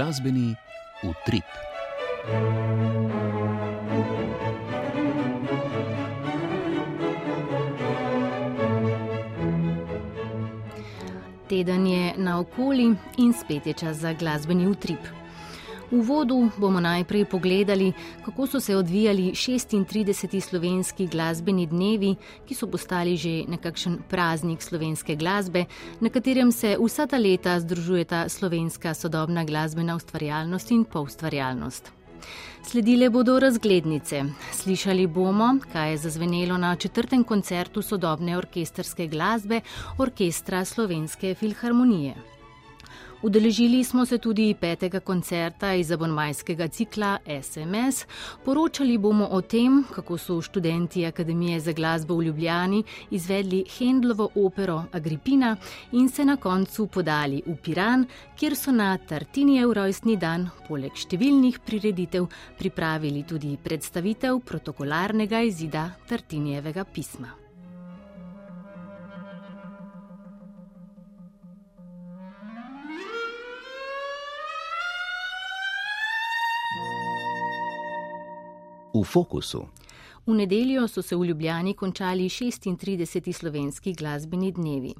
glasbeni utrip. Teden je naokoli in spet je čas za glasbeni utrip. V uvodu bomo najprej pogledali, kako so se odvijali 36. slovenski glasbeni dnevi, ki so postali že nekakšen praznik slovenske glasbe, na katerem se vsa ta leta združujeta slovenska sodobna glasbena ustvarjalnost in poustvarjalnost. Sledile bodo razglednice. Slišali bomo, kaj je zazvenelo na četrtem koncertu sodobne orkesterske glasbe Orkestra Slovenske filharmonije. Udeležili smo se tudi petega koncerta iz abonmajskega cikla SMS. Poročali bomo o tem, kako so študenti Akademije za glasbo v Ljubljani izvedli Hendlovo opero Agripina in se na koncu podali v Piran, kjer so na Tartinijev rojstni dan poleg številnih prireditev pripravili tudi predstavitev protokolarnega izida Tartinijevega pisma. V fokusu. V nedeljo so se v Ljubljani končali 36. slovenski glasbeni dnevi.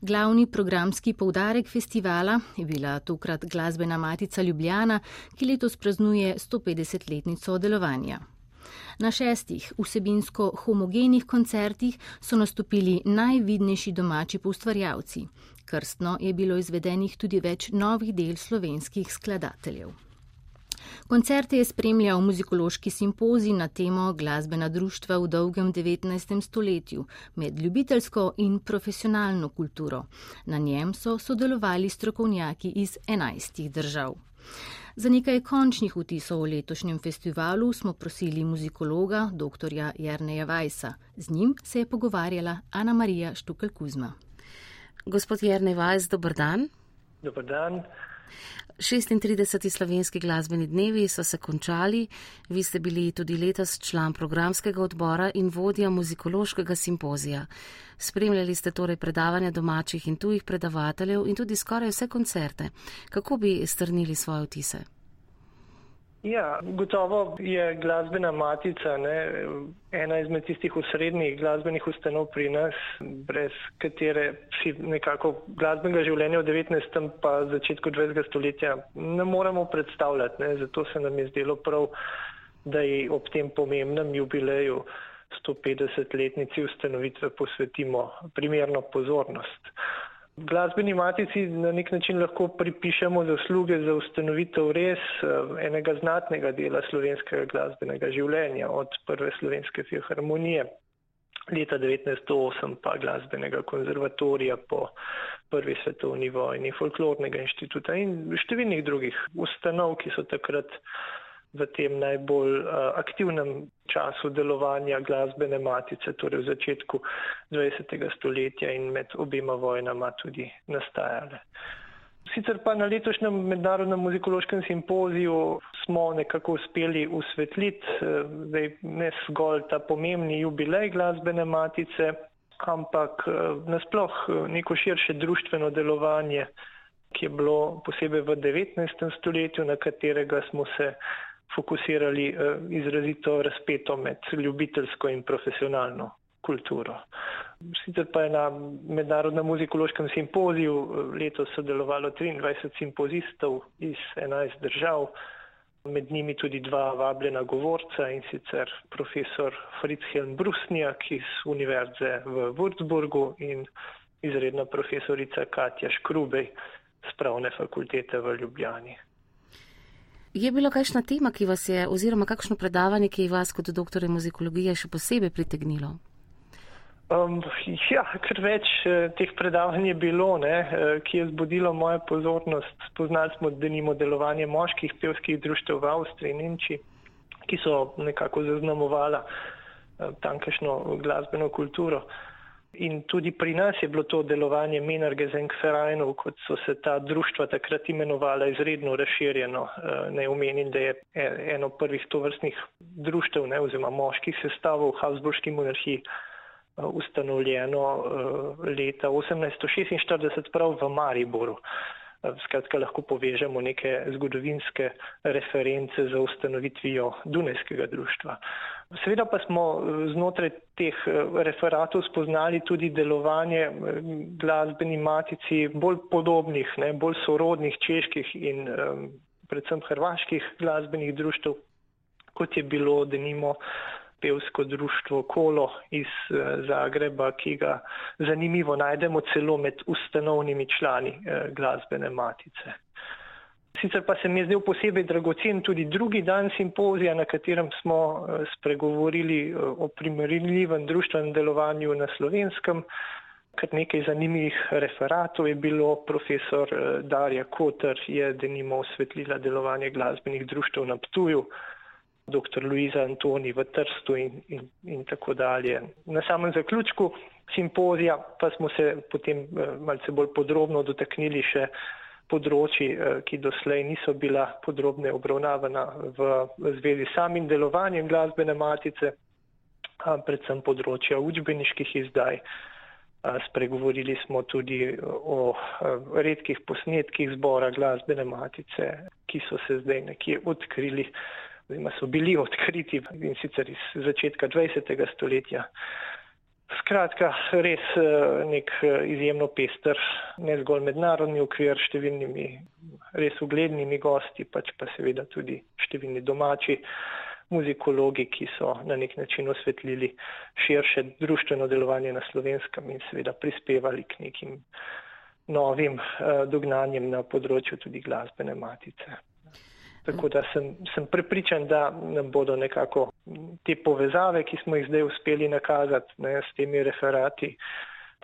Glavni programski poudarek festivala je bila tokrat glasbena matica Ljubljana, ki letos praznuje 150-letnico delovanja. Na šestih vsebinsko homogenih koncertih so nastopili najvidnejši domači poustvarjalci. Krstno je bilo izvedenih tudi več novih del slovenskih skladateljev. Koncerte je spremljal muzikološki simpozij na temo glasbena društva v dolgem 19. stoletju med ljubiteljsko in profesionalno kulturo. Na njem so sodelovali strokovnjaki iz 11 držav. Za nekaj končnih vtisov o letošnjem festivalu smo prosili muzikologa dr. Jrneja Vajsa. Z njim se je pogovarjala Ana Marija Štukel-Kuzma. Gospod Jrnej Vajs, dober dan. Dobar dan. 36. slovenski glasbeni dnevi so se končali, vi ste bili tudi letos član programskega odbora in vodja muzikološkega simpozija. Spremljali ste torej predavanja domačih in tujih predavateljev in tudi skoraj vse koncerte. Kako bi strnili svoje vtise? Ja, gotovo je glasbena matica ne, ena izmed tistih osrednjih glasbenih ustanov pri nas, brez katere si nekako glasbenega življenja v 19. pa začetku 20. stoletja ne moremo predstavljati. Ne. Zato se nam je zdelo prav, da ji ob tem pomembnem jubileju 150-letnici ustanovitve posvetimo primerno pozornost. Glasbeni matici na nek način lahko pripišemo zasluge za ustanovitev res eh, enega znatnega dela slovenskega glasbenega življenja, od prve slovenske filharmonije leta 1908 pa glasbenega konzervatorija po prvi svetovni vojni, folklornega inštituta in številnih drugih ustanov, ki so takrat v tem najbolj uh, aktivnem času delovanja glasbene matice, torej v začetku 20. stoletja in med obima vojnama tudi nastajale. Sicer pa na letošnjem mednarodnem muzikološkem simpoziju smo nekako uspeli usvetliti, eh, ne zgolj ta pomembni jubilej glasbene matice, ampak eh, nasploh neko širše društveno delovanje, ki je bilo posebej v 19. stoletju, na katerega smo se fokusirali eh, izrazito razpeto med ljubiteljsko in profesionalno kulturo. Sicer pa je na mednarodnem muzikološkem simpoziju eh, letos sodelovalo 23 simpozistov iz 11 držav, med njimi tudi dva vabljena govorca in sicer profesor Fritz Helm Brusnjak iz Univerze v Würzburgu in izredna profesorica Katja Škrubej z pravne fakultete v Ljubljani. Je bilo kakšna tema, ki vas je, oziroma kakšno predavanje, ki je vas kot doktore muzikologije še posebej pritegnilo? Um, ja, ker več eh, teh predavanj je bilo, ne, eh, ki je zbudilo mojo pozornost. Spoznali smo denimo delovanje moških pevskih društev v Avstriji in Nemčiji, ki so nekako zaznamovala eh, tamkajšno glasbeno kulturo. In tudi pri nas je bilo to delovanje Menargezenkverajnov, kot so se ta društva takrat imenovala, izredno razširjeno. Eh, ne omenim, da je e, eno prvih tovrstnih društev, ne, oziroma moških sestavov v Habsburški monarhiji eh, ustanovljeno eh, leta 1846 prav v Mariboru. Skratka, lahko povežemo neke zgodovinske reference za ustanovitvijo Dunajskega društva. Seveda pa smo znotraj teh referatov spoznali tudi delovanje glasbeni matici bolj podobnih, ne, bolj sorodnih čeških in um, predvsem hrvaških glasbenih društv, kot je bilo denimo pevsko društvo Kolo iz eh, Zagreba, ki ga zanimivo najdemo celo med ustanovnimi člani eh, glasbene matice. Sicer pa se mi je zdel posebej dragocen tudi drugi dan simpozija, na katerem smo eh, spregovorili o primerljivem društvenem delovanju na slovenskem. Kar nekaj zanimivih referatov je bilo, profesor Darja Kotr je denimo osvetlila delovanje glasbenih društv na Ptuju, dr. Luiza Antoni v Trstu in, in, in tako dalje. Na samem zaključku simpozija pa smo se potem eh, malce bolj podrobno dotaknili še področji, eh, ki doslej niso bila podrobne obravnavana v zvezi s samim delovanjem glasbene matice, predvsem področja učbeniških izdaj. Spregovorili smo tudi o redkih posnetkih zbora glasbene matice, ki so se zdaj nekje odkrili so bili odkriti in sicer iz začetka 20. stoletja. Skratka, res eh, nek eh, izjemno pester, ne zgolj mednarodni okvir številnimi res uglednimi gosti, pač pa seveda tudi številni domači muzikologi, ki so na nek način osvetlili širše društveno delovanje na slovenskem in seveda prispevali k nekim novim eh, dognanjem na področju tudi glasbene matice. Tako da sem, sem prepričan, da nam bodo nekako te povezave, ki smo jih zdaj uspeli nakazati ne, s temi referati,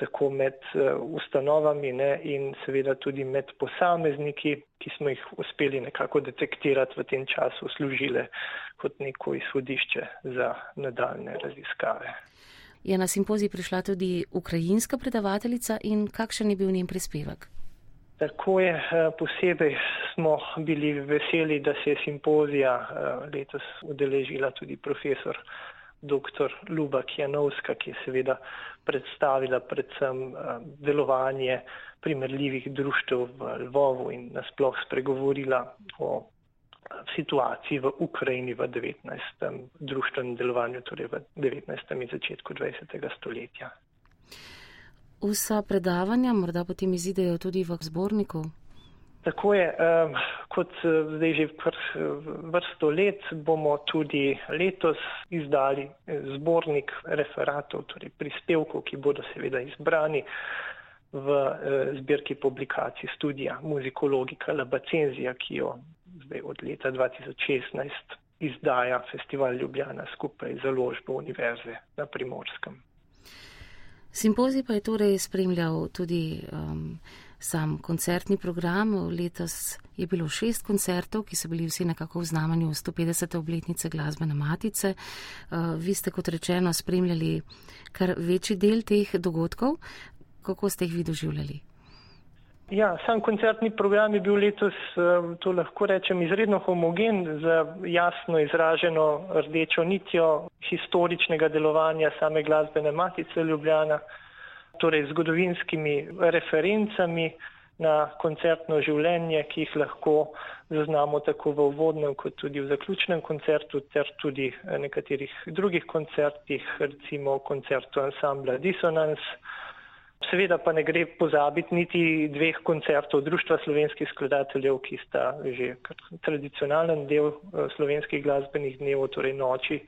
tako med uh, ustanovami ne, in seveda tudi med posamezniki, ki smo jih uspeli nekako detektirati v tem času, služile kot neko izhodišče za nadaljne raziskave. Je na simpozij prišla tudi ukrajinska predavateljica in kakšen je bil njen prispevek? Tako je, eh, posebej smo bili veseli, da se je simpozija eh, letos udeležila tudi profesor dr. Luba Kjanovska, ki je seveda predstavila predvsem eh, delovanje primerljivih društev v Lvovu in nasploh spregovorila o situaciji v Ukrajini v 19. društvenem delovanju, torej v 19. in začetku 20. stoletja. Vsa predavanja morda potem izidejo tudi v zborniku? Tako je, kot eh, zdaj že vrsto let bomo tudi letos izdali eh, zbornik referatov, torej prispevkov, ki bodo seveda izbrani v eh, zbirki publikacij studija muzikologika Labacenzija, ki jo zdaj od leta 2016 izdaja Festival Ljubljana skupaj z založbo Univerze na Primorskem. Simpozij pa je torej spremljal tudi um, sam koncertni program. Letos je bilo šest koncertov, ki so bili vsi nekako v znamenju 150. obletnice glasbene matice. Uh, vi ste, kot rečeno, spremljali kar večji del teh dogodkov. Kako ste jih vi doživljali? Ja, sam koncertni program je bil letos, eh, to lahko rečem, izredno homogen z jasno izraženo rdečo nitjo historičnega delovanja same glasbene matice Ljubljana, torej zgodovinskimi referencami na koncertno življenje, ki jih lahko zaznamo tako v uvodnem kot tudi v zaključnem koncertu ter tudi nekaterih drugih koncertih, recimo koncertu ansambla Dissonance. Seveda pa ne gre pozabiti niti dveh koncertov Društva slovenskih skladateljev, ki sta že tradicionalen del eh, slovenskih glasbenih dnev, torej noči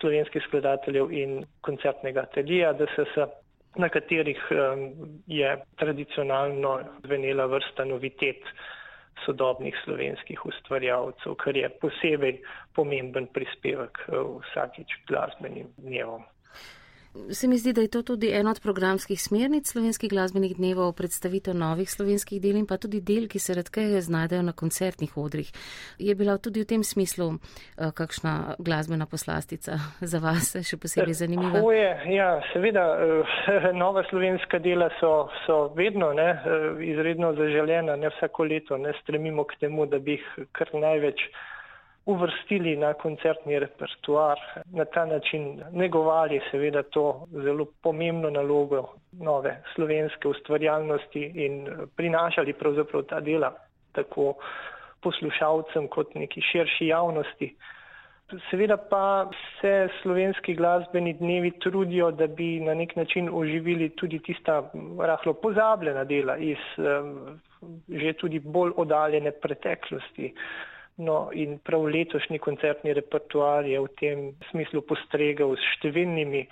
slovenskih skladateljev in koncertnega atelija DSS, na katerih eh, je tradicionalno zvenela vrsta novitet sodobnih slovenskih ustvarjalcev, kar je posebej pomemben prispevek eh, vsakič glasbenim dnevom. Se mi zdi, da je to tudi ena od programskih smernic slovenskih glasbenih dnevov, predstavitev novih slovenskih del in pa tudi del, ki se redkeje znajdejo na koncertnih odrih. Je bila tudi v tem smislu uh, kakšna glasbena poslastica za vas še posebej zanimiva? Tako je, ja, seveda, uh, nova slovenska dela so, so vedno ne, uh, izredno zaželjena, ne vsako leto, ne stremimo k temu, da bi jih kar največ uvrstili na koncertni repertoar, na ta način negovali seveda to zelo pomembno nalogo nove slovenske ustvarjalnosti in prinašali pravzaprav ta dela tako poslušalcem kot neki širši javnosti. Seveda pa se slovenski glasbeni dnevi trudijo, da bi na nek način oživili tudi tista rahlo pozabljena dela iz že tudi bolj odaljene preteklosti. No in prav letošnji koncertni repertoar je v tem smislu postregal s številnimi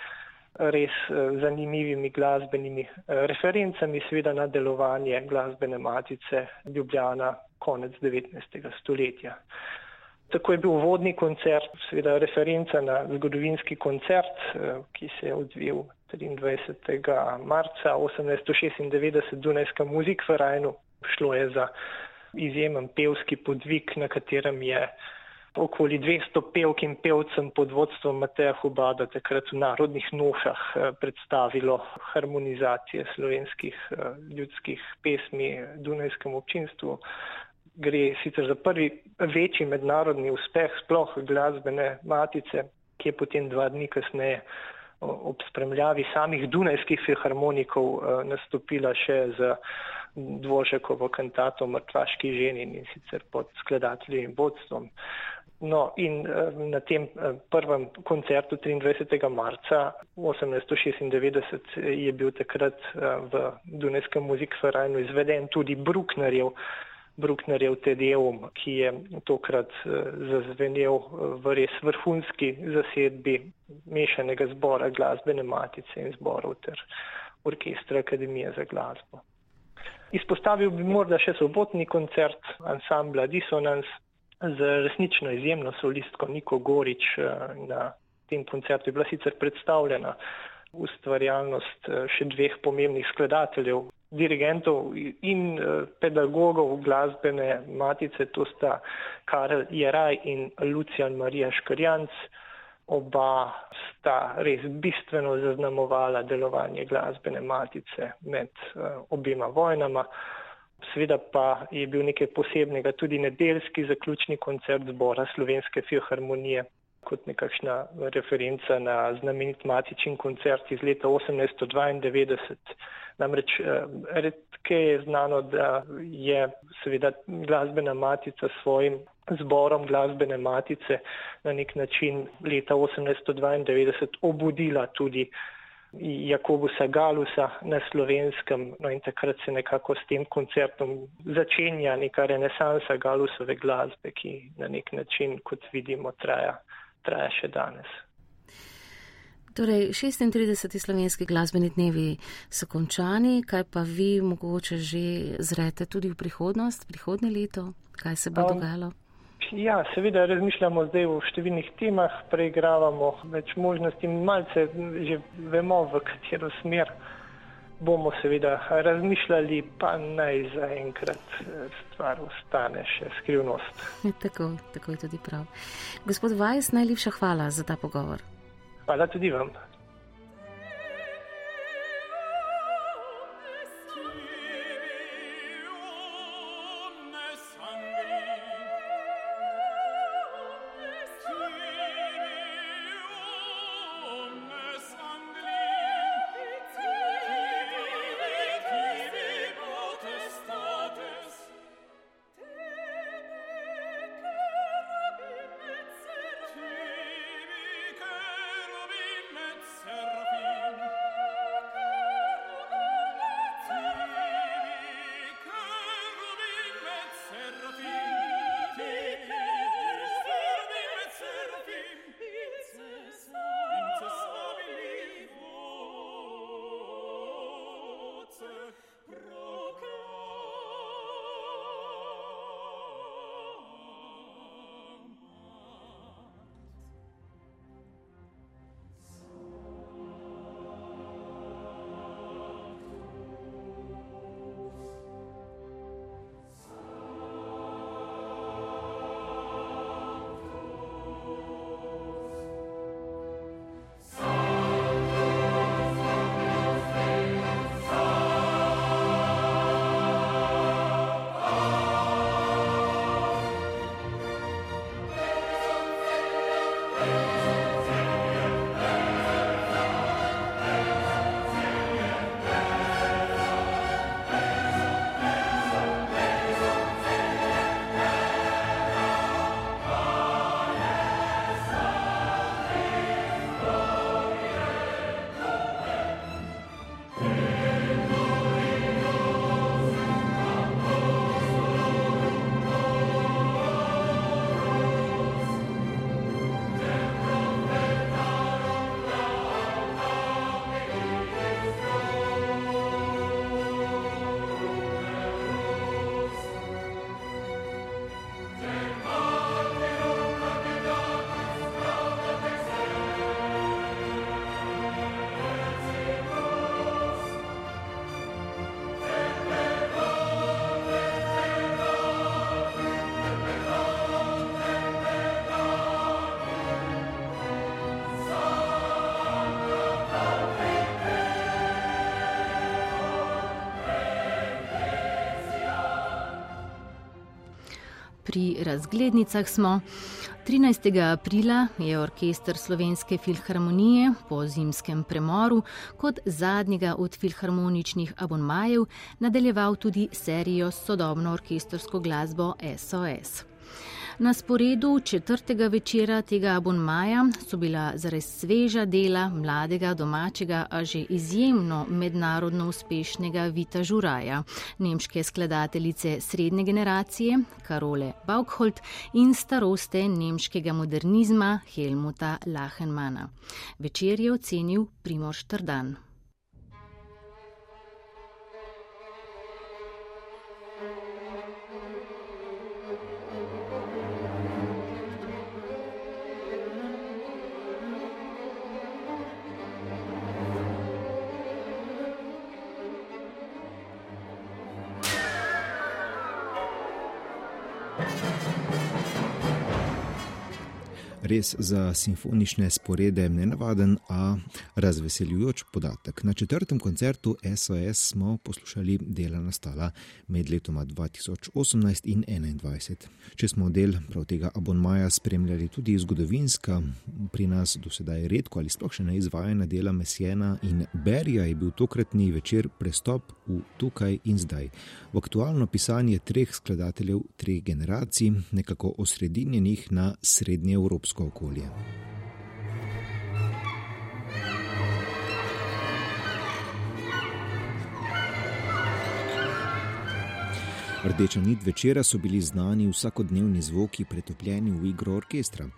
res zanimivimi glasbenimi referencami, seveda na delovanje glasbene matice Ljubljana konec 19. stoletja. Tako je bil vodni koncert, seveda referenca na zgodovinski koncert, ki se je odvil 23. marca 1896 v Dunajskem muzikverajnu. Šlo je za izjemen pevski podvig, na katerem je okoli 200 pevk in pevcem pod vodstvom Mateja Hubada takrat v narodnih nošah predstavilo harmonizacije slovenskih ljudskih pesmi Dunajskem občinstvu. Gre sicer za prvi večji mednarodni uspeh sploh glasbene matice, ki je potem dva dni kasneje ob spremljavi samih dunajskih filharmonikov nastopila še z Dvoržakovo kantato Mrtvaški ženin in sicer pod skladateljim vodstvom. No in na tem prvem koncertu 23. marca 1896 je bil takrat v Dunajskem muzikverajnu izveden tudi Brucknerjev Brucknerjev Tedeum, ki je tokrat zazvenel v res vrhunski zasedbi mešanega zbora glasbene matice in zborov ter orkestra Akademije za glasbo. Izpostavil bi morda še sobotni koncert ansambla Dissonance z resnično izjemno solistko Niko Gorič. Na tem koncertu je bila sicer predstavljena ustvarjalnost še dveh pomembnih skladateljev, dirigentov in pedagogov glasbene matice, to sta Karel Jeraj in Lucijan Marija Škrjanc. Oba sta res bistveno zaznamovala delovanje glasbene matice med obima vojnama. Sveda pa je bil nekaj posebnega tudi nedeljski zaključni koncert zbora Slovenske filharmonije kot nekakšna referenca na znamenit matičin koncert iz leta 1892. Namreč redke je znano, da je seveda glasbena matica svojim zborom glasbene matice na nek način leta 1892 obudila tudi Jakobusa Galusa na slovenskem. No in takrat se nekako s tem koncertom začenja neka renesansa Galusove glasbe, ki na nek način, kot vidimo, traja, traja še danes. Torej, 36. slovenski glasbeni dnevi so končani, kaj pa vi mogoče že zrete tudi v prihodnost, prihodne leto, kaj se bo dogajalo? Um, ja, seveda razmišljamo zdaj o številnih temah, preigravamo več možnosti, malce že vemo, v katero smer bomo seveda razmišljali, pa naj zaenkrat stvar ostane še skrivnost. Tako, tako je tudi prav. Gospod Vajs, najlepša hvala za ta pogovor. Hvala tudi vam. Pri razglednicah smo. 13. aprila je orkester Slovenske filharmonije po zimskem premoru kot zadnjega od filharmoničnih abonmajev nadaljeval tudi serijo s sodobno orkestrsko glasbo SOS. Na sporedu četrtega večera tega abonmaja so bila zares sveža dela mladega domačega, a že izjemno mednarodno uspešnega Vita Žuraja, nemške skladateljice srednje generacije Karole Baukholt in staroste nemškega modernizma Helmuta Lachenmana. Večer je ocenil Primož Trdan. Res za simfonične sporede nenavaden, a razveseljujoč podatek. Na četrtem koncertu SOS smo poslušali dela nastala med letoma 2018 in 2021. Če smo del prav tega abonmaja spremljali tudi zgodovinska, pri nas do sedaj redko ali sploh še ne izvajana dela Messena in Berija, je bil tokratni večer prestop v tukaj in zdaj. V aktualno pisanje treh skladateljev, treh generacij, nekako osredinjenih na srednje evropsko okolje. Rdeča nit večera so bili znani vsakodnevni zvoki, pretopljeni v igro orkestra.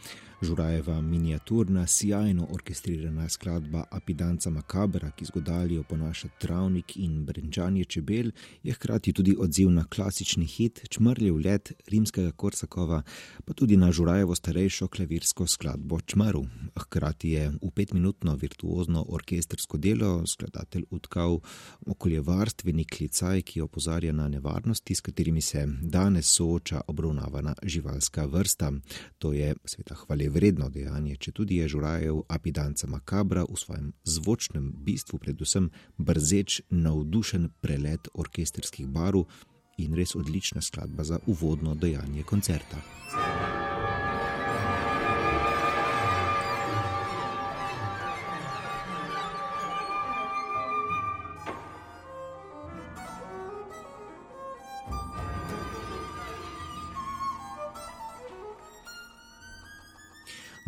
Žurajeva miniaturna, sjajno orkestrirana skladba Apidanca Makabra, ki zgodalijo ponaša travnik in brenčanje čebel, je hkrati tudi odziv na klasični hit Čmrljev let rimskega Korsakova, pa tudi na Žurajevo starejšo klavirsko skladbo Čmaru. Hkrati je v petminutno virtuozno orkestrsko delo skladatelj utkal okoljevarstveni klicaj, ki opozarja na nevarnosti, s katerimi se danes sooča obravnavana živalska vrsta. To je sveta hvaležna vredno dejanje, če tudi je žurajev apidanca makabra v svojem zvočnem bistvu, predvsem brzeč, navdušen prelet orkesterskih barv in res odlična skladba za uvodno dejanje koncerta.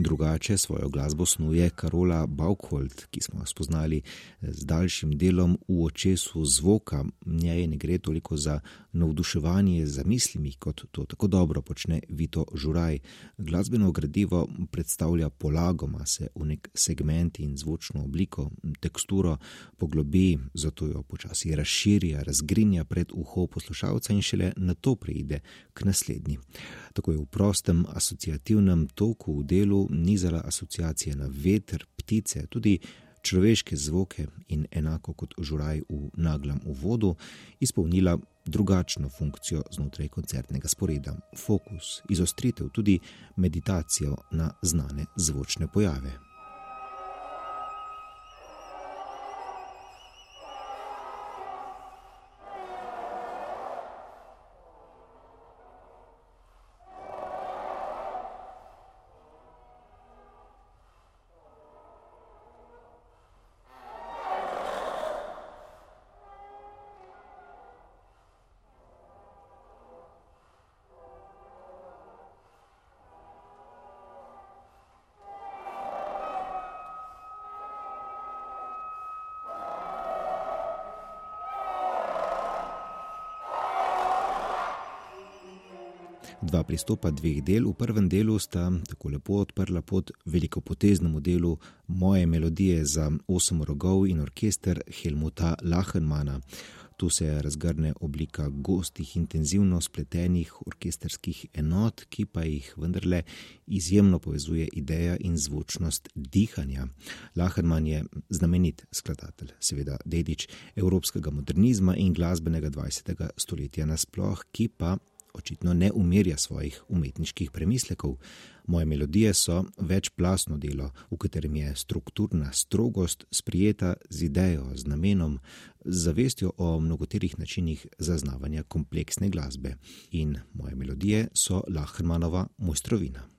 Drugače svojo glasbo snuje Karola Baukholt, ki smo jo spoznali z daljšim delom v očesu zvoka. Njej ne gre toliko za navduševanje za mislimi, kot to tako dobro počne Vito Žuraj. Glasbeno gradivo predstavlja polagoma se v nek segment in zvočno obliko, teksturo poglobi, zato jo počasi razširja, razgrinja pred uho poslušalca in šele na to pride k naslednji. Tako je v prostem asociativnem toku v delu nizala asociacije na veter, ptice, tudi človeške zvoke in enako kot žuraj v naglem uvodu, izpolnila drugačno funkcijo znotraj koncertnega sporeda. Fokus, izostritev, tudi meditacijo na znane zvočne pojave. Dva pristopa dveh del. V prvem delu sta tako lepo odprla pot velikopoteznemu delu moje melodije za osem rogov in orkester Helmuta Lachenmana. Tu se razgrne oblika gostih, intenzivno spletenih orkesterskih enot, ki pa jih vendarle izjemno povezuje ideja in zvočnost dihanja. Laherman je znamenit skladatelj, seveda dedič evropskega modernizma in glasbenega 20. stoletja nasploh, ki pa očitno ne umirja svojih umetniških premislekov. Moje melodije so večplastno delo, v katerem je strukturna strogost sprijeta z idejo, z namenom, z zavestjo o mnogoterih načinih zaznavanja kompleksne glasbe. In moje melodije so Lahmanova mojstrovina.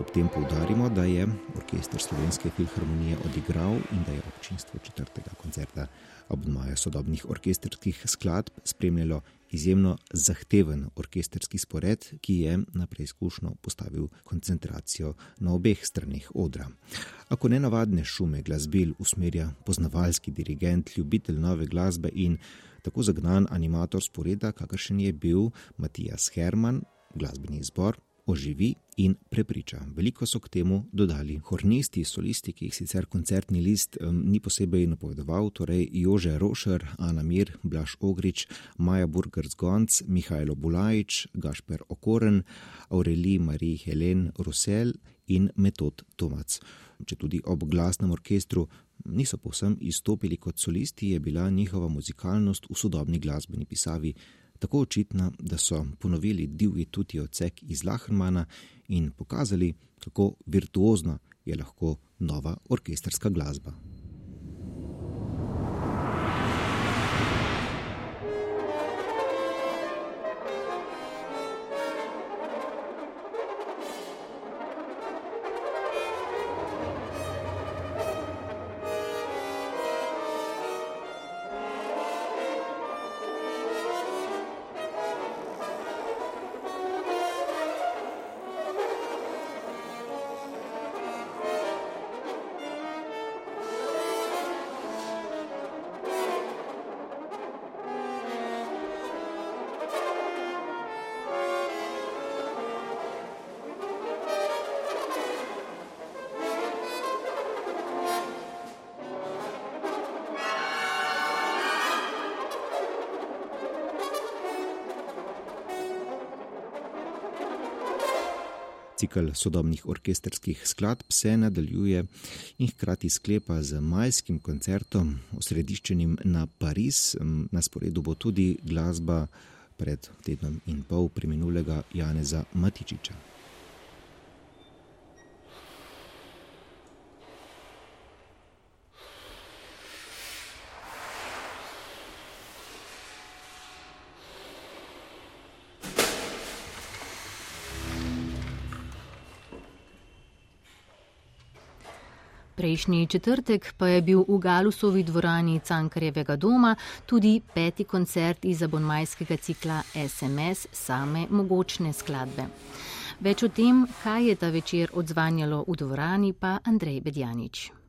Ob tem poudarimo, da je orkester Slovenske filharmonije odigral in da je občinstvo četrtega koncerta ob maju sodobnih orkesterskih skladb spremljalo izjemno zahteven orkesterski spored, ki je na preizkušnjo postavil koncentracijo na obeh straneh odra. Ako nenavadne šume glasbil usmerja poznavalski dirigent, ljubitelj nove glasbe in tako zagnan animator sporeda, kakršen je bil Matijas Herman, glasbeni zbor oživi in prepriča. Veliko so k temu dodali hornisti, solisti, ki jih sicer koncertni list um, ni posebej napovedoval, torej Jože Rošer, Ana Mir, Blaž Ogrič, Maja Burger Zgonc, Mihajlo Bulajič, Gašper Okoren, Aureli Marij Helen Rusel in Metod Tomac. Če tudi ob glasnem orkestru niso povsem izstopili kot solisti, je bila njihova muzikalnost v sodobni glasbeni pisavi tako očitna, da so ponovili divji tudi odsek iz Lahmana in pokazali, kako virtuozna je lahko nova orkesterska glasba. Cikl sodobnih orkesterskih skladb se nadaljuje in hkrati sklepa z majskim koncertom, osrediščenim na Pariz. Na sporedu bo tudi glasba pred tednom in pol preminulega Janeza Matičiča. Prejšnji četrtek pa je bil v Galusovi dvorani Cankarjevega doma tudi peti koncert iz abonmajskega cikla SMS same mogočne skladbe. Več o tem, kaj je ta večer odzvanjalo v dvorani, pa Andrej Bedjanič.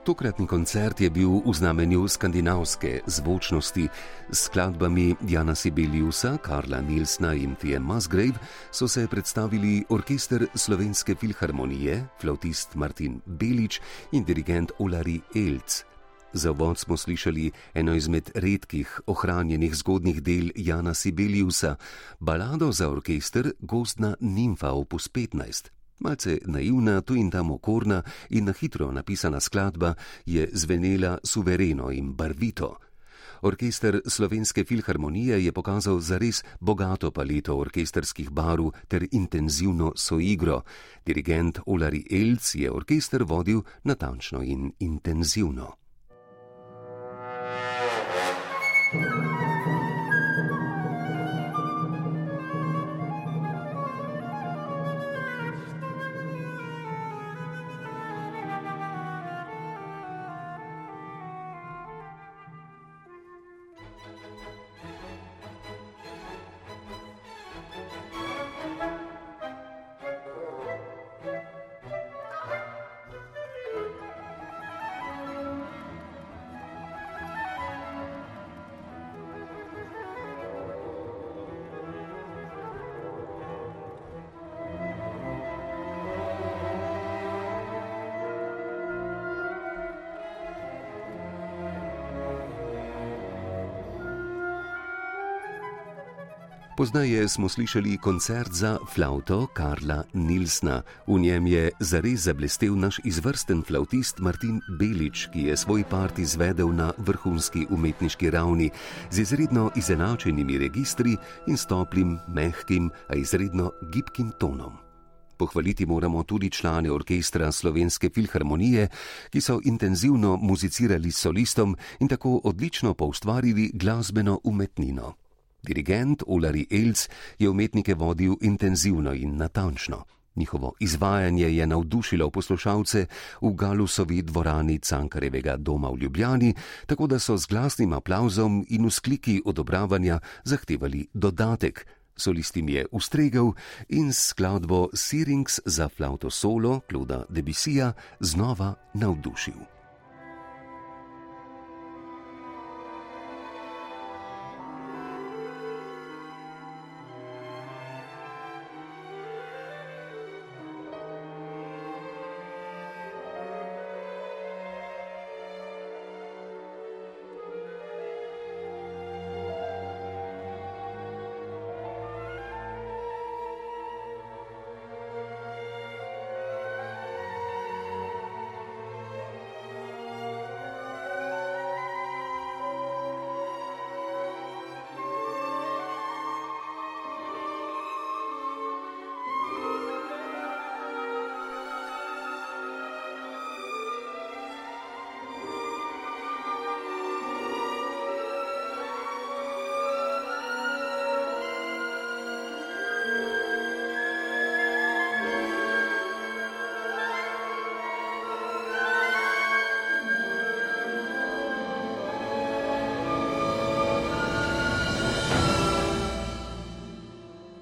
Tokratni koncert je bil v znamenju skandinavske zvočnosti s skladbami Jana Sibeliusa, Karla Nilsna in Thea Musgrave so se predstavili orkester Slovenske filharmonije, flautist Martin Belič in dirigent Olari Elc. Za vod smo slišali eno izmed redkih ohranjenih zgodnih del Jana Sibeliusa, balado za orkester Gozdna nimfa opus 15. Malce naivna, tu in tam okorna in na hitro napisana skladba je zvenela suvereno in barvito. Orkester Slovenske filharmonije je pokazal zares bogato paleto orkesterskih barv ter intenzivno soigro. Dirigent Olari Elc je orkester vodil natančno in intenzivno. thank you Poznaje smo slišali koncert za flauto Karla Nilsna. V njem je zares zablestev naš izvrsten flautist Martin Belič, ki je svoj part izvedel na vrhunski umetniški ravni z izredno izenačenimi registri in stoplim, mehkim, a izredno gibkim tonom. Pohvaliti moramo tudi člane orkestra Slovenske filharmonije, ki so intenzivno muzicirali s solistom in tako odlično poustvarili glasbeno umetnino. Dirigent Ulari Elc je umetnike vodil intenzivno in natančno. Njihovo izvajanje je navdušilo poslušalce v Galusovi dvorani Cankarevega doma v Ljubljani, tako da so z glasnim aplauzom in vzkliki odobravanja zahtevali dodatek. Solistim je ustregel in skladbo Sirings za flauto solo Kloda Debisija znova navdušil.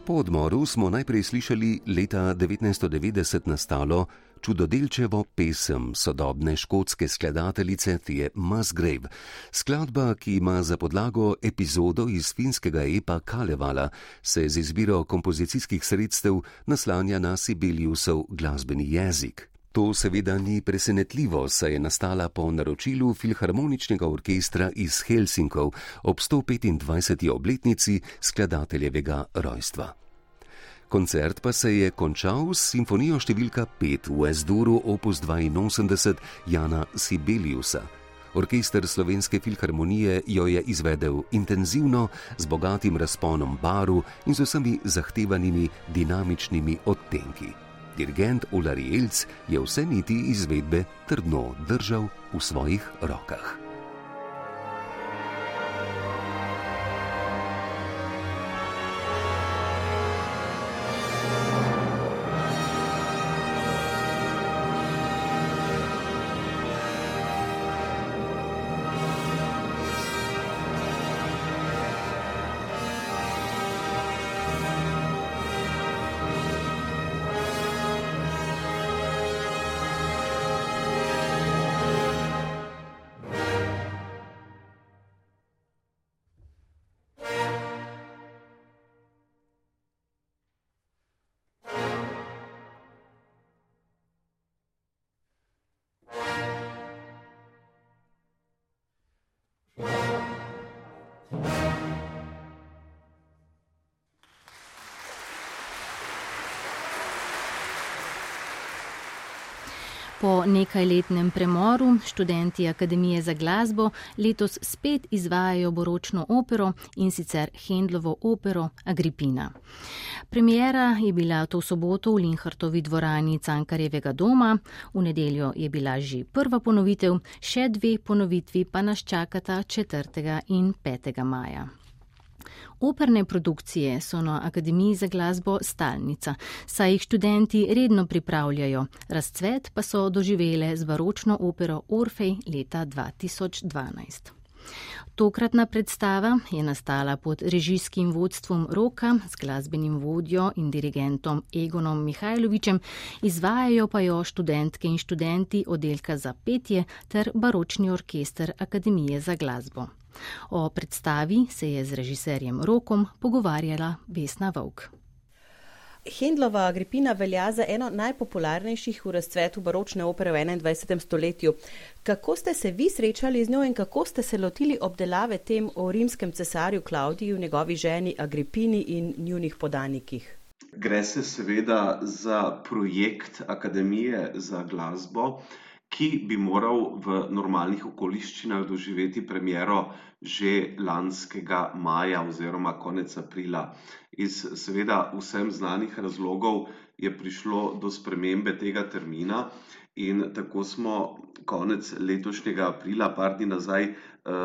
Po odmoru smo najprej slišali leta 1990 nastalo čudodelčevo pesem sodobne škotske skladateljice Thea Musgrave, skladba, ki ima za podlago epizodo iz finskega epa Kalevala, se z izbiro kompozicijskih sredstev naslanja na Sibeliusov glasbeni jezik. To seveda ni presenetljivo, saj je nastala po naročilu Filharmoničnega orkestra iz Helsinkov ob 125. obletnici skladateljevega rojstva. Koncert pa se je končal s simfonijo številka 5 v Esduru opus 82 Jana Sibeliusa. Orkester Slovenske filharmonije jo je izvedel intenzivno, z bogatim razponom baru in z vsemi zahtevanimi dinamičnimi odtenki dirigent Ulari Elc je vse niti izvedbe trdno držal v svojih rokah. Bye. Po nekajletnem premoru študenti Akademije za glasbo letos spet izvajajo boročno opero in sicer Hendlovo opero Agripina. Premijera je bila to soboto v Linhartovi dvorani Cankarjevega doma, v nedeljo je bila že prva ponovitev, še dve ponovitvi pa nas čakata 4. in 5. maja. Operne produkcije so na Akademiji za glasbo stalnica, saj jih študenti redno pripravljajo, razcvet pa so doživele z varočno opero Orfej leta 2012. Tokratna predstava je nastala pod režijskim vodstvom Roka z glasbenim vodjo in dirigentom Egonom Mihajlovičem, izvajajo pa jo študentke in študenti oddelka za petje ter baročni orkester Akademije za glasbo. O predstavi se je z režiserjem Rokom pogovarjala Vesna Vovk. Hendlova Agripina velja za eno najpopularnejših v razcvetu baročne opere v 21. stoletju. Kako ste se vi srečali z njo in kako ste se lotili obdelave tem o rimskem cesarju Klaudiju, njegovi ženi Agripini in njunih podanikih? Gre se seveda za projekt Akademije za glasbo, ki bi moral v normalnih okoliščinah doživeti premiero že lanskega maja oziroma konec aprila. Iz seveda vsem znanih razlogov je prišlo do spremembe tega termina in tako smo konec letošnjega aprila, par dni nazaj, eh,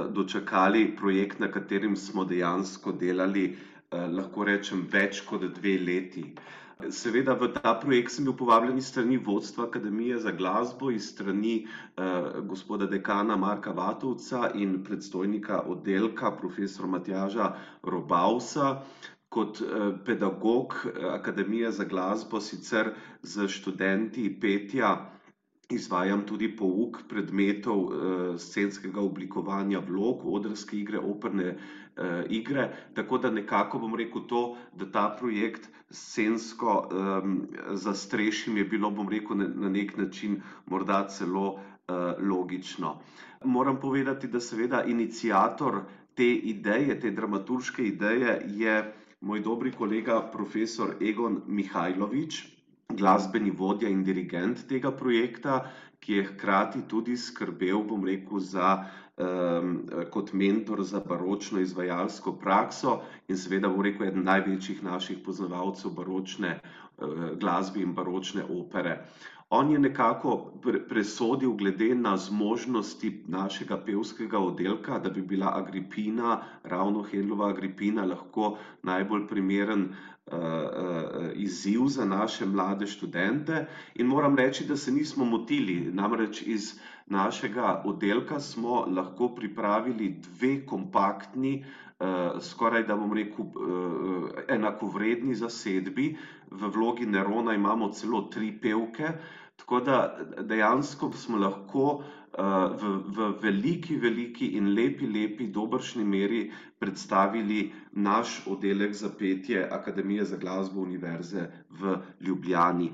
dočakali projekt, na katerem smo dejansko delali, eh, lahko rečem, več kot dve leti. Seveda v ta projekt sem bil povabljen iz strani vodstva Akademije za glasbo, iz strani eh, gospoda dekana Marka Vatovca in predstojnika oddelka profesora Matjaža Robausa. Kot eh, pedagog eh, Akademije za glasbo sicer z študenti petja izvajam tudi pouk predmetov eh, scenskega oblikovanja vlog, odrske igre, operne eh, igre, tako da nekako bom rekel to, da ta projekt scensko eh, zastrešim je bilo, bom rekel, na, na nek način morda celo eh, logično. Moram povedati, da seveda inicijator te ideje, te dramaturške ideje je moj dobri kolega profesor Egon Mihajlovič, glasbeni vodja in dirigent tega projekta, ki je hkrati tudi skrbel, bom rekel, za, um, kot mentor za baročno izvajalsko prakso in seveda, bom rekel, eden največjih naših poznavalcev baročne uh, glasbe in baročne opere. On je nekako presodil, glede na zmožnosti našega pevskega oddelka, da bi bila Agripina, ravno Hedlova Agripina, lahko najbolj primeren uh, uh, izziv za naše mlade študente. In moram reči, da se nismo motili, namreč iz našega oddelka smo lahko pripravili dve kompaktni, uh, skoraj da bom rekel, enakovredni zasedbi. V vlogi Nerona imamo celo tri pevke. Tako da dejansko smo lahko uh, v, v veliki, veliki in lepi, lepi, dobršni meri predstavili naš oddelek za petje Akademije za glasbo Univerze v Ljubljani.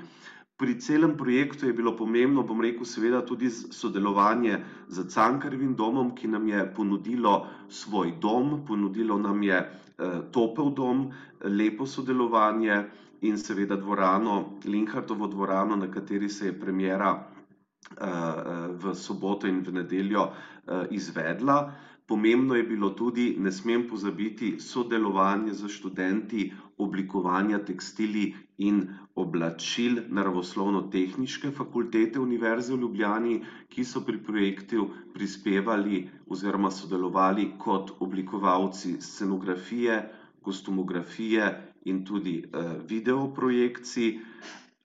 Pri celem projektu je bilo pomembno, bom rekel, seveda tudi sodelovanje z Cankarjevim domom, ki nam je ponudilo svoj dom, ponudilo nam je eh, topel dom, lepo sodelovanje in seveda dvorano, Linhartovo dvorano, na kateri se je premjera uh, v soboto in v nedeljo uh, izvedla. Pomembno je bilo tudi, ne smem pozabiti, sodelovanje z študenti oblikovanja tekstili in oblačil naravoslovno-tehniške fakultete Univerze v Ljubljani, ki so pri projektu prispevali oziroma sodelovali kot oblikovalci scenografije, kostumografije in tudi uh, videoprojekcij.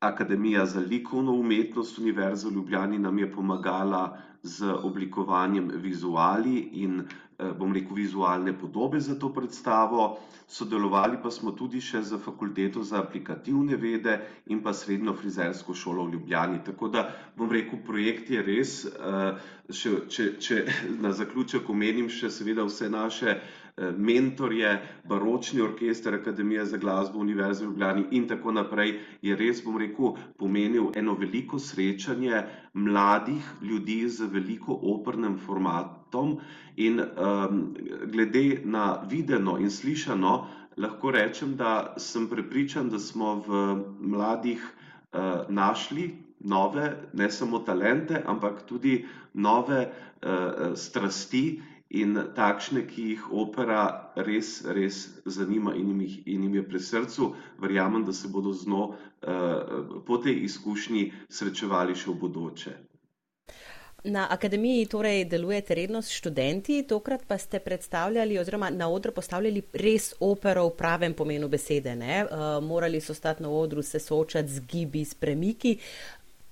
Akademija za likovno umetnost Univerze v Ljubljani nam je pomagala z oblikovanjem vizuali in uh, bom rekel vizualne podobe za to predstavo. Sodelovali pa smo tudi še z fakulteto za aplikativne vede in pa srednjo frizersko šolo v Ljubljani. Tako da bom rekel, projekt je res, uh, še, če, če na zaključek omenim še seveda vse naše uh, Eh, mentorje, baročni orkester Akademije za glasbo Univerze v Ljubljani in tako naprej, je res, bom rekel, pomenil eno veliko srečanje mladih ljudi z veliko opernem formatom in um, glede na videno in slišano, lahko rečem, da sem prepričan, da smo v mladih uh, našli nove, ne samo talente, ampak tudi nove uh, strasti in takšne, ki jih opera res, res zanima in jim, in jim je pri srcu, verjamem, da se bodo z njo uh, po tej izkušnji srečevali še v bodoče. Na akademiji torej delujete redno s študenti, tokrat pa ste predstavljali oziroma na odru postavljali res opero v pravem pomenu besede. Uh, morali so stati na odru, se soočati z gibi, s premiki.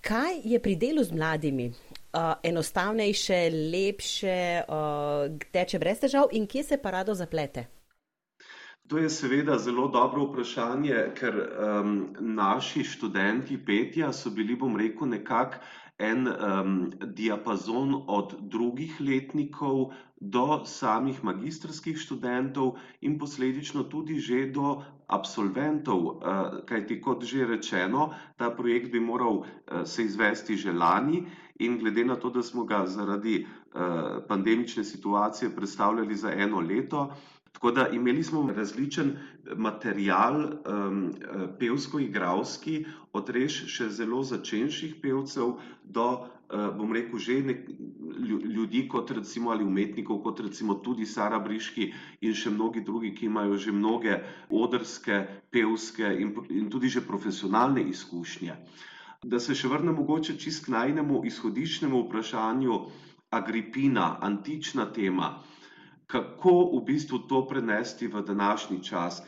Kaj je pri delu z mladimi? Uh, enostavnejše, lepše, uh, teče brez težav in kje se parado zaplete? To je seveda zelo dobro vprašanje, ker um, naši študenti petja so bili, bom rekel, nekako en um, diapazon od drugih letnikov do samih magistrskih študentov in posledično tudi že do absolventov, uh, kajti kot že rečeno, ta projekt bi moral uh, se izvesti že lani in glede na to, da smo ga zaradi uh, pandemične situacije predstavljali za eno leto, Tako da imeli smo različen material, um, pevsko-igravski, od res še zelo začenjših pevcev do, uh, bom rekel, že nek, ljudi, kot recimo ali umetnikov, kot recimo tudi Sara Briški in še mnogi drugi, ki imajo že mnoge odrske, pevske in, in tudi že profesionalne izkušnje. Da se še vrnem mogoče čist k najnemu izhodiščnemu vprašanju Agripina, antična tema kako v bistvu to prenesti v današnji čas.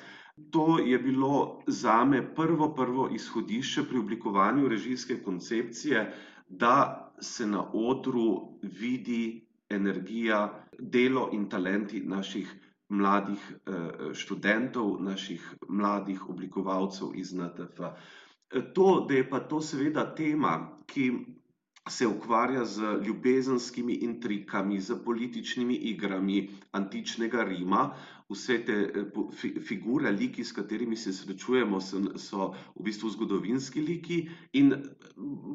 To je bilo za me prvo, prvo izhodišče pri oblikovanju režijske koncepcije, da se na odru vidi energija, delo in talenti naših mladih eh, študentov, naših mladih oblikovalcev iz NTF. To, da je pa to seveda tema, ki se ukvarja z ljubezenskimi intrikami, z političnimi igrami antičnega Rima. Vse te eh, figure, liki, s katerimi se srečujemo, so v bistvu zgodovinski liki. In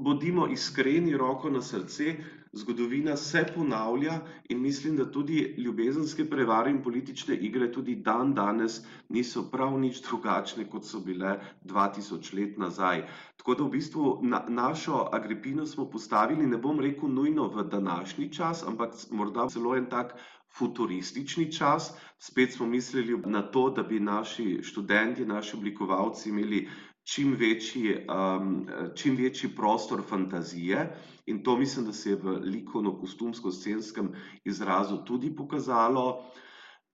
bodimo iskreni, roko na srce, zgodovina se ponavlja in mislim, da tudi ljubezenske prevare in politične igre tudi dan danes niso prav nič drugačne, kot so bile 2000 let nazaj. Tako da v bistvu na, našo Agripino smo postavili, ne bom rekel nujno v današnji čas, ampak morda celo en tak futuristični čas. Spet smo mislili na to, da bi naši študenti, naši oblikovalci imeli čim večji, um, čim večji prostor fantazije in to mislim, da se je v likovno-kostumsko-scenskem izrazu tudi pokazalo.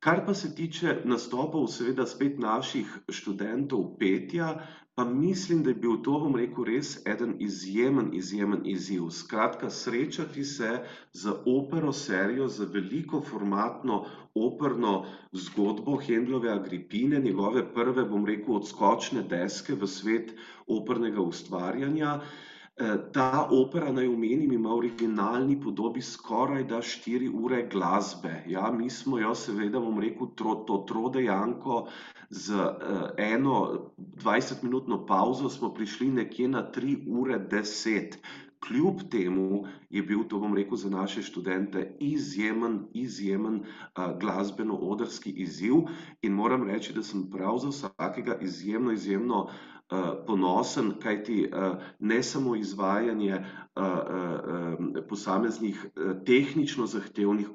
Kar pa se tiče nastopov, seveda spet naših študentov petja, pa mislim, da je bil to, bom rekel, res eden izjemen, izjemen izziv. Skratka, srečati se z opero serijo, z veliko formatno operno zgodbo Hendlove Agripine, njegove prve, bom rekel, odskočne deske v svet opernega ustvarjanja. Eh, ta opera, naj omenim, ima v originalni podobi skoraj da štiri ure glasbe. Ja, mi smo jo, seveda, bom rekel, tro, to trodejanko z uh, eno 20-minutno pauzo smo prišli nekje na 3 ure 10. Kljub temu je bil to, bom rekel, za naše študente izjemen, izjemen uh, glasbeno-odrski izziv in moram reči, da sem prav za vsakega izjemno, izjemno uh, Eh, ponosen, kajti eh, ne samo izvajanje eh, posameznih tehnično zahtevnih,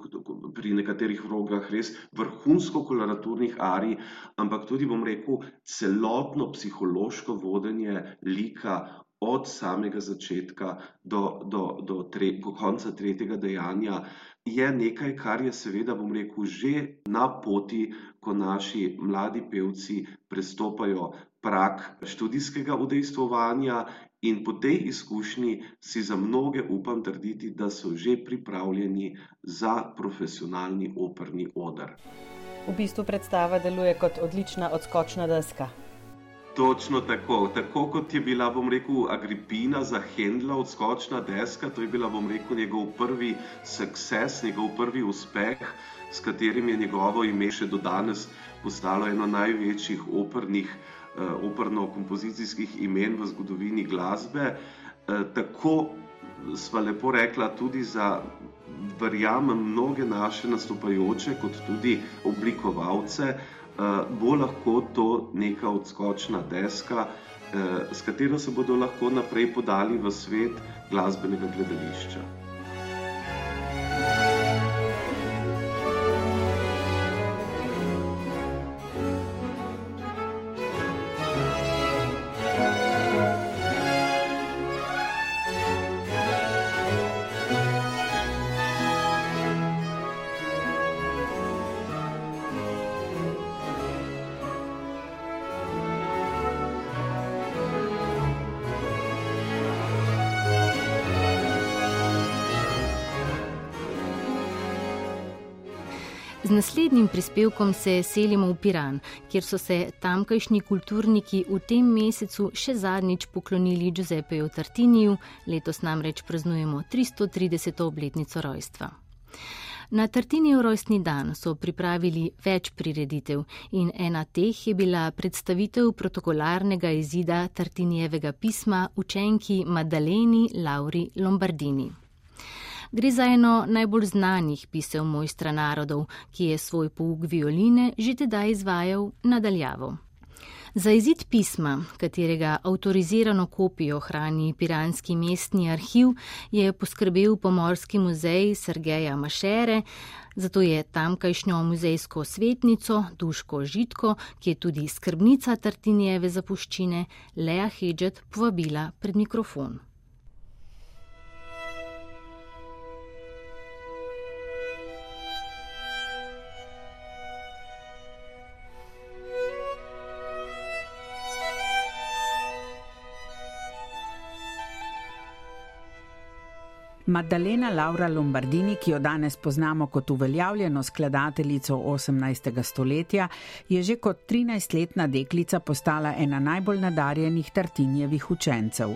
pri nekaterih vrogah res vrhunsko koloraturnih arij, ampak tudi, bom rekel, celotno psihološko vodenje lika od samega začetka do, do, do, tre, do konca tretjega dejanja je nekaj, kar je seveda, bom rekel, že na poti, ko naši mladi pevci prestopajo prak študijskega udejstvovanja in po tej izkušnji si za mnoge upam trditi, da so že pripravljeni za profesionalni operni odr. V bistvu predstava deluje kot odlična odskočna deska. Točno tako. Tako kot je bila, bom rekel, Agripina za Hendla odskočna deska, to je bila, bom rekel, njegov prvi sukces, njegov prvi uspeh, s katerim je njegovo ime še do danes postalo eno največjih opernih Eh, operno-kompozicijskih imen v zgodovini glasbe. Eh, tako sva lepo rekla tudi za, verjamem, mnoge naše nastopajoče, kot tudi oblikovalce, bo lahko to neka odskočna deska, s katero se bodo lahko naprej podali v svet glasbenega gledališča. Prispevkom se selimo v Piran, kjer so se tamkajšnji kulturniki v tem mesecu še zadnjič poklonili Giuseppeju Tartiniju, letos namreč praznujemo 330. obletnico rojstva. Na Tartinijev rojstni dan so pripravili več prireditev in ena teh je bila predstavitev protokolarnega izida Tartinijevega pisma učenki Madaleni Lauri Lombardini. Gre za eno najbolj znanih pisev mojstra narodov, ki je svoj pouk violine že tedaj izvajal nadaljavo. Za izid pisma, katerega avtorizirano kopijo hrani Piranski mestni arhiv, je poskrbel Pomorski muzej Sergeja Mašere, zato je tamkajšnjo muzejsko svetnico Duško Žitko, ki je tudi skrbnica Tartinjeve zapuščine, Lea Hedžet povabila pred mikrofon. Maddalena Laura Lombardini, ki jo danes poznamo kot uveljavljeno skladateljico 18. stoletja, je že kot 13-letna deklica postala ena najbolj nadarjenih Tartinjevih učencev.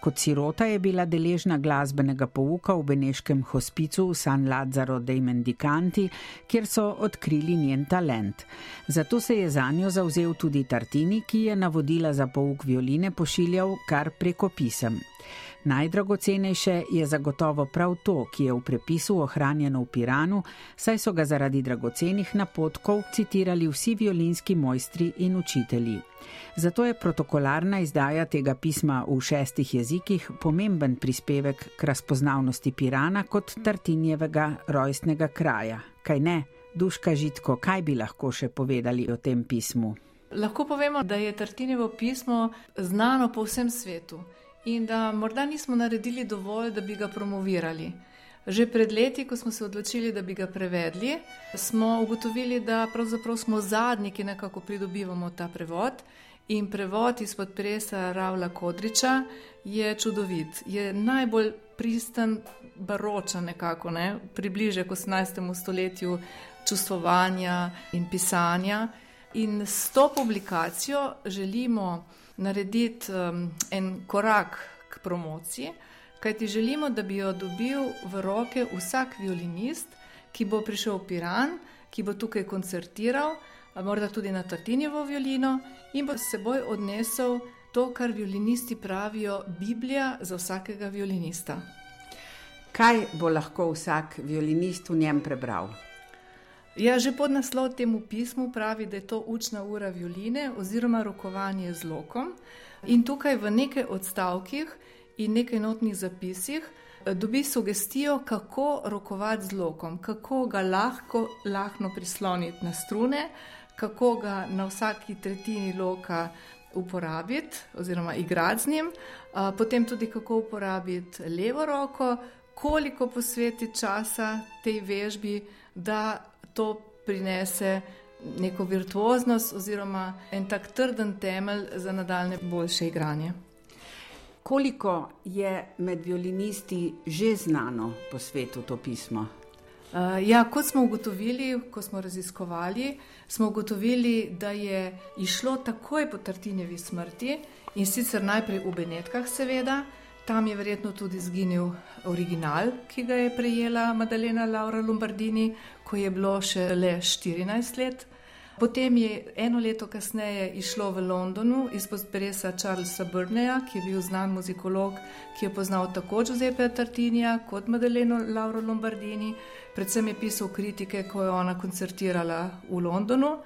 Kot sirota je bila deležna glasbenega pouka v Beneškem hospicu v San Lazzaro dei Mendicanti, kjer so odkrili njen talent. Zato se je za njo zauzel tudi Tartini, ki je navodila za pouk violine pošiljal kar preko pisem. Najdragocenejše je zagotovo prav to, ki je v prepisu ohranjeno v Piranu, saj so ga zaradi dragocenih napotkov citirali vsi violinski mojstri in učitelji. Zato je protokolarna izdaja tega pisma v šestih jezikih pomemben prispevek k razpoznavnosti Pirana kot Tartinjevega rojstnega kraja. Kaj ne, duška žitko, kaj bi lahko še povedali o tem pismu? Lahko povemo, da je Tartinjevo pismo znano po vsem svetu in da morda nismo naredili dovolj, da bi ga promovirali. Že pred leti, ko smo se odločili, da bi ga prevedli, smo ugotovili, da pravzaprav smo zadnji, ki nekako pridobivamo ta prevod. In prevod izpod presa Ravla Kodriča je čudovit, je najbolj pristen, baročen, nekako, ne? približe k 18. stoletju čustvovanja in pisanja. In s to publikacijo želimo narediti um, en korak k promociji, kajti želimo, da bi jo dobil v roke vsak violinist, ki bo prišel v Piran, ki bo tukaj koncertiral, morda tudi na Tartinjevo violino in bo s seboj odnesel to, kar violinisti pravijo, Biblija za vsakega violinista. Kaj bo lahko vsak violinist v njem prebral? Ja, že pod naslov temu pismu pravi, da je to učna ura violine oziroma rokovanje z lokom. In tukaj v nekaj odstavkih in nekaj notnih zapisih eh, dobi sugestijo, kako rokovati z lokom, kako ga lahko lahko prisloniti na strune, kako ga na vsaki tretjini loka uporabiti oziroma igrati z njim, potem tudi kako uporabiti levo roko, koliko posveti časa tej vežbi, da to prinese neko virtuoznost oziroma en tak trden temelj za nadaljne boljše igranje. Koliko je med violinisti že znano po svetu to pismo? Uh, ja, kot smo ugotovili, ko smo raziskovali, smo ugotovili, da je išlo takoj po Tartinjevi smrti in sicer najprej v Benetkah, seveda, tam je verjetno tudi zginil original, ki ga je prejela Madalena Laura Lombardini, ko je bilo še le 14 let. Potem je eno leto kasneje išlo v Londonu izpod presa Charlesa Burneja, ki je bil znan muzikolog, ki je poznal tako Giuseppe Tartinija kot Madaleno Lauro Lombardini. Predvsem je pisal kritike, ko je ona koncertirala v Londonu.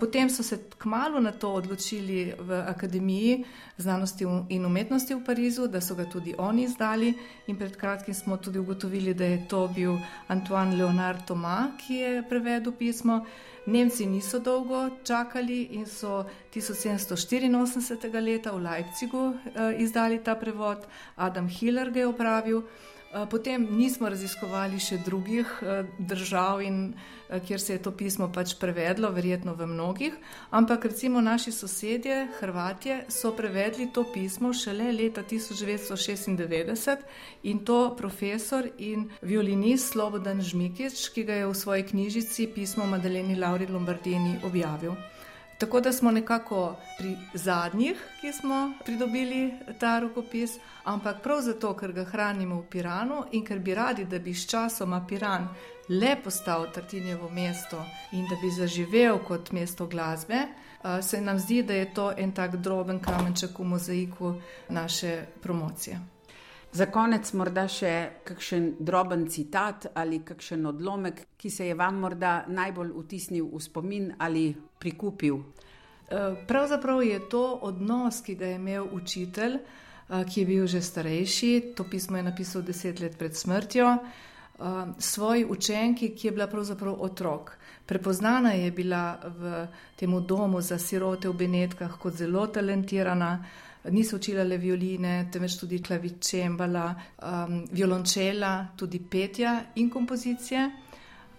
Potem so se kmalo na to odločili v Akademiji znanosti in umetnosti v Parizu, da so ga tudi oni izdali. In pred kratkim smo tudi ugotovili, da je to bil Antoine Leonard Thomas, ki je prevedel pismo. Nemci niso dolgo čakali in so 1784. leta v Leipzigu izdali ta prevod, Adam Hiller ga je opravil. Eh, potem nismo raziskovali še drugih eh, držav, in, eh, kjer se je to pismo pač prevedlo, verjetno v mnogih, ampak recimo naši sosedje, Hrvatje, so prevedli to pismo šele leta 1996 in to profesor in violinist Slobodan Žmikič, ki ga je v svoji knjižici pismo Madaleni Lauri Lombardini objavil. Tako da smo nekako pri zadnjih, ki smo pridobili ta rokopis, ampak prav zato, ker ga hranimo v Piranu in ker bi radi, da bi s časoma Piran le postal Tartinjevo mesto in da bi zaživel kot mesto glasbe, se nam zdi, da je to en tak droben kamenček v mozaiku naše promocije. Za konec morda še kakšen droben citat ali kakšen odlomek, ki se je vam morda najbolj vtisnil v spomin ali prikupil. E, pravzaprav je to odnos, ki ga je imel učitelj, e, ki je bil že starejši. To pismo je napisal deset let pred smrtjo. E, svoji učenki, ki je bila pravzaprav otrok. Prepoznana je bila v tem domu za sirote v Benetkah kot zelo talentirana niso učile le violine, temveč tudi klavičembala, um, violončela, tudi petja in kompozicije.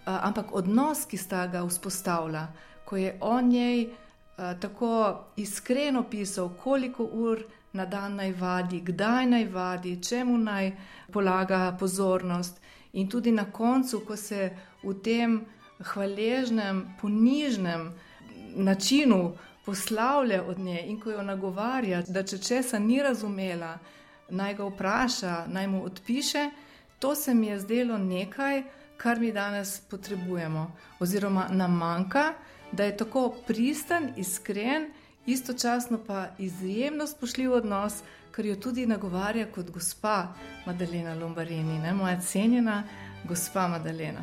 Uh, ampak odnos, ki sta ga vzpostavila, ko je o njej uh, tako iskreno pisal, koliko ur na dan naj vadi, kdaj naj vadi, čemu naj polaga pozornost, in tudi na koncu, ko se v tem hvaležnem, ponižnem načinu poslavlja od nje in ko jo nagovarja, da če česa ni razumela, naj ga vpraša, naj mu odpiše, to se mi je zdelo nekaj, kar mi danes potrebujemo, oziroma nam manjka, da je tako pristen, iskren, istočasno pa izjemno spoštljiv odnos, kar jo tudi nagovarja kot gospa Madalena Lombarini, ne? moja cenjena gospa Madalena.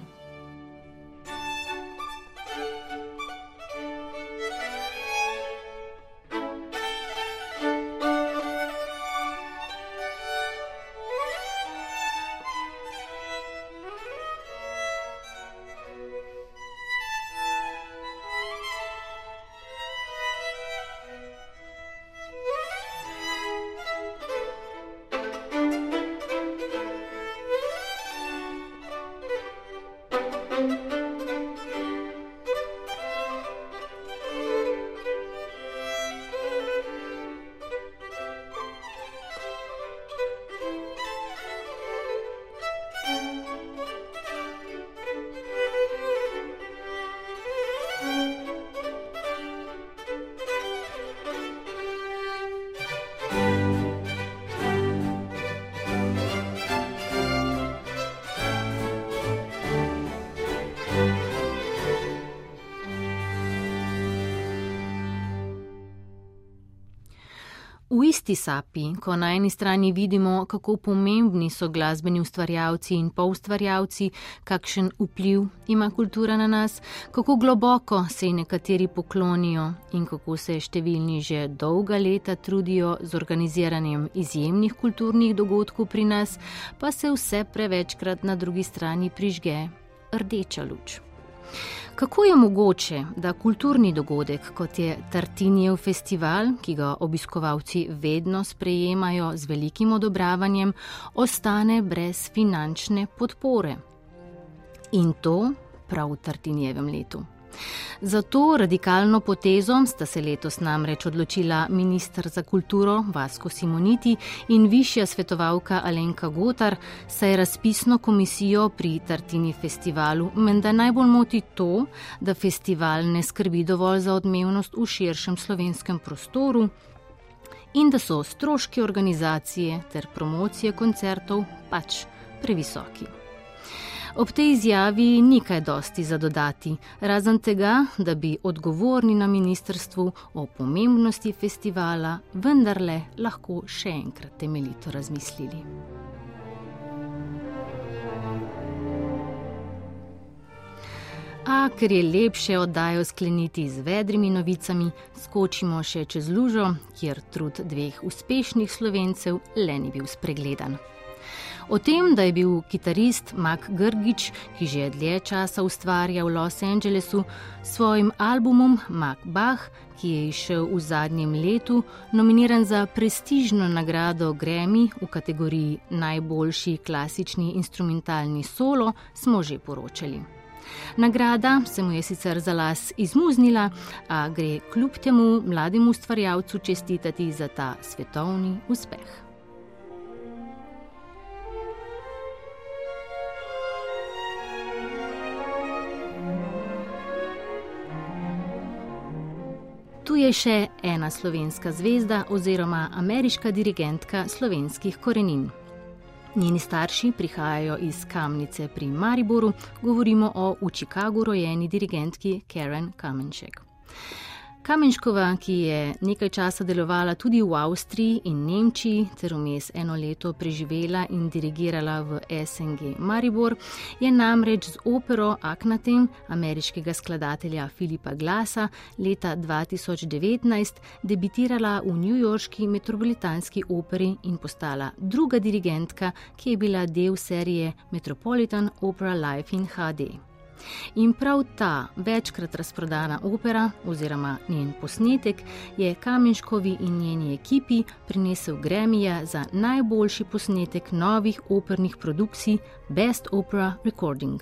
Isti sapi, ko na eni strani vidimo, kako pomembni so glasbeni ustvarjalci in poustvarjalci, kakšen vpliv ima kultura na nas, kako globoko se ji nekateri poklonijo in kako se številni že dolga leta trudijo z organiziranjem izjemnih kulturnih dogodkov pri nas, pa se vse prevečkrat na drugi strani prižge rdeča luč. Kako je mogoče, da kulturni dogodek, kot je Tartinijev festival, ki ga obiskovalci vedno sprejemajo z velikim odobravanjem, ostane brez finančne podpore? In to prav v Tartinijevem letu. Za to radikalno potezo sta se letos namreč odločila ministr za kulturo Vasko Simoniti in višja svetovalka Alenka Gotar, saj razpisno komisijo pri Tartini festivalu menda najbolj moti to, da festival ne skrbi dovolj za odmevnost v širšem slovenskem prostoru in da so stroški organizacije ter promocije koncertov pač previsoki. Ob tej izjavi ni kaj dosti za dodati, razen tega, da bi odgovorni na ministrstvu o pomembnosti festivala vendarle lahko še enkrat temeljito razmislili. A ker je lepše oddajo skleniti z vedrimi novicami, skočimo še čez lužo, kjer trud dveh uspešnih slovencev le ni bil spregledan. O tem, da je bil kitarist Mak Grgič, ki že dlje časa ustvarja v Los Angelesu, s svojim albumom Mak Bach, ki je išel v zadnjem letu, nominiran za prestižno nagrado Grammy v kategoriji Najboljši klasični instrumentalni solo, smo že poročali. Nagrada se mu je sicer za las izmuznila, a gre kljub temu mlademu ustvarjalcu čestitati za ta svetovni uspeh. Tu je še ena slovenska zvezda oziroma ameriška dirigentka slovenskih korenin. Njeni starši prihajajo iz Kamnice pri Mariboru, govorimo o v Chicagu rojeni dirigentki Karen Kamenšek. Kamenškova, ki je nekaj časa delovala tudi v Avstriji in Nemčiji, ter vmes eno leto preživela in dirigirala v SNG Maribor, je namreč z opero Aknatem ameriškega skladatelja Filipa Glasa leta 2019 debitirala v newyorški metropolitanski operi in postala druga dirigentka, ki je bila del serije Metropolitan Opera Life in HD. In prav ta večkrat razprodana opera oziroma njen posnetek je Kamenškovi in njeni ekipi prinesel Gremija za najboljši posnetek novih opernih produkcij Best Opera Recording.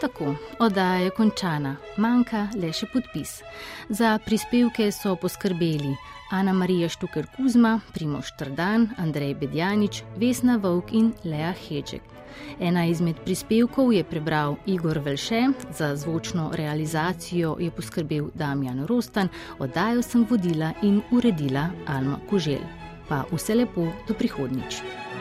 Tako, oddaja je končana, manjka le še podpis. Za prispevke so poskrbeli Ana Marija Štuker Kuzma, Primoš Trdan, Andrej Bedjanič, Vesna Vovk in Lea Heček. Ena izmed prispevkov je prebral Igor Velše, za zvočno realizacijo je poskrbel Damjan Rostan, oddajo sem vodila in uredila Alma Kužel. Pa vse lepo do you